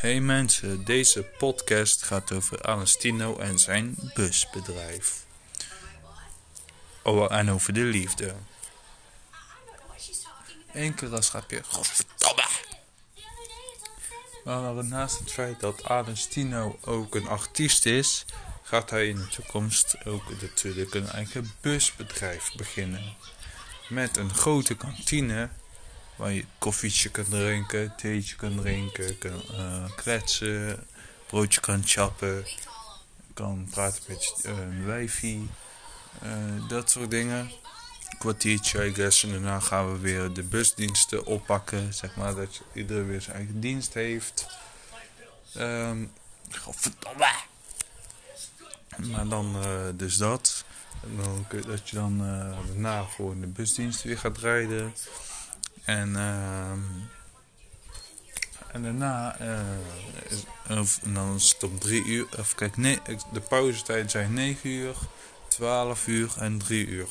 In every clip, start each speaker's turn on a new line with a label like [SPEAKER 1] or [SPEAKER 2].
[SPEAKER 1] Hey mensen, deze podcast gaat over Alestino en zijn busbedrijf. Oh, en over de liefde. Eén keer als grapje. Godverdomme! Maar naast het feit dat Alestino ook een artiest is, gaat hij in de toekomst ook natuurlijk een eigen busbedrijf beginnen. Met een grote kantine Waar je koffietje kan drinken, theetje kan drinken, kan uh, kletsen, broodje kan chappen, kan praten met uh, wijfie, uh, dat soort dingen. Kwartiertje, I guess. En daarna gaan we weer de busdiensten oppakken. Zeg maar dat iedereen weer zijn eigen dienst heeft. Um, godverdomme! Maar dan dus dat. En dan, dat je dan daarna gewoon de busdienst weer gaat rijden. En, uh, en daarna, of, en dan is het om uur. Of kijk, nee, de pauzetijd zijn 9 uur, 12 uur en 3 uur.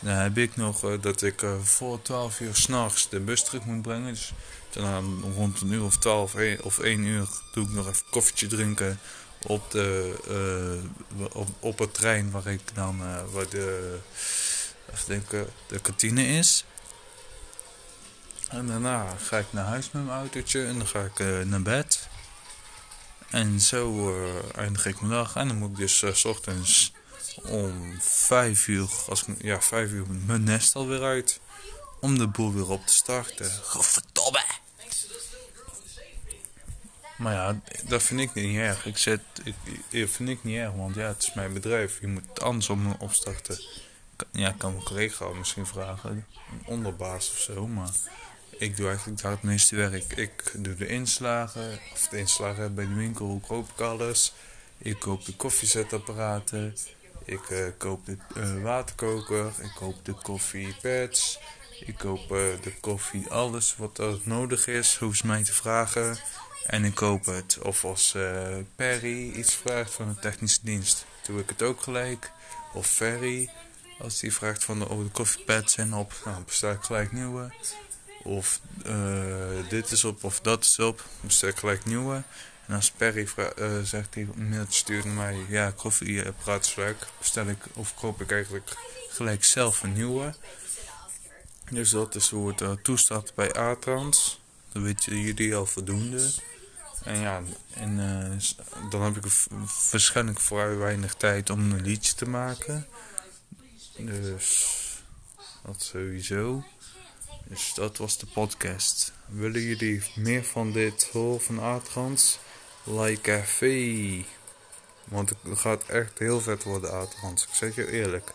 [SPEAKER 1] Dan heb ik nog uh, dat ik uh, voor 12 uur s'nachts de bus terug moet brengen. Dus dan rond een uur of 12 of 1 uur doe ik nog even koffietje drinken op, de, op, op het trein waar ik dan waar de, even denken, de kantine is. En daarna ga ik naar huis met mijn autootje en dan ga ik uh, naar bed. En zo uh, eindig ik mijn dag. En dan moet ik dus uh, s ochtends om 5 uur, als ik, ja, 5 uur mijn nest alweer uit. Om de boel weer op te starten. Godverdomme! Maar ja, dat vind ik niet erg. Ik zet, ik, dat vind ik niet erg, want ja, het is mijn bedrijf. Je moet het anders om opstarten. Ja, ik kan mijn collega misschien vragen, een onderbaas of zo, maar ik doe eigenlijk daar het meeste werk. Ik doe de inslagen, of de inslagen bij de winkel, koop ik alles. Ik koop de koffiezetapparaten. Ik uh, koop de uh, waterkoker. Ik koop de koffiepads. Ik koop uh, de koffie, alles wat nodig is, hoef ze mij te vragen. En ik koop het. Of als Perry iets vraagt van de technische dienst, doe ik het ook gelijk. Of Ferry, als die vraagt van de, oh, de koffiepads zijn op, nou bestel ik gelijk nieuwe. Of uh, dit is op of dat is op. Bestel ik gelijk nieuwe. En als Perry uh, zegt hij een mailtje stuurt mij. Ja, koffieapparaat is leuk. Bestel ik of koop ik eigenlijk gelijk zelf een nieuwe. Dus dat is hoe het uh, bij A-Trans. Dat weten jullie al voldoende. En ja, en, dan heb ik waarschijnlijk vrij weinig tijd om een liedje te maken. Dus dat sowieso. Dus dat was de podcast. Willen jullie meer van dit horen van Atrans? Like fee. Want het gaat echt heel vet worden Atrans. Ik zeg je eerlijk.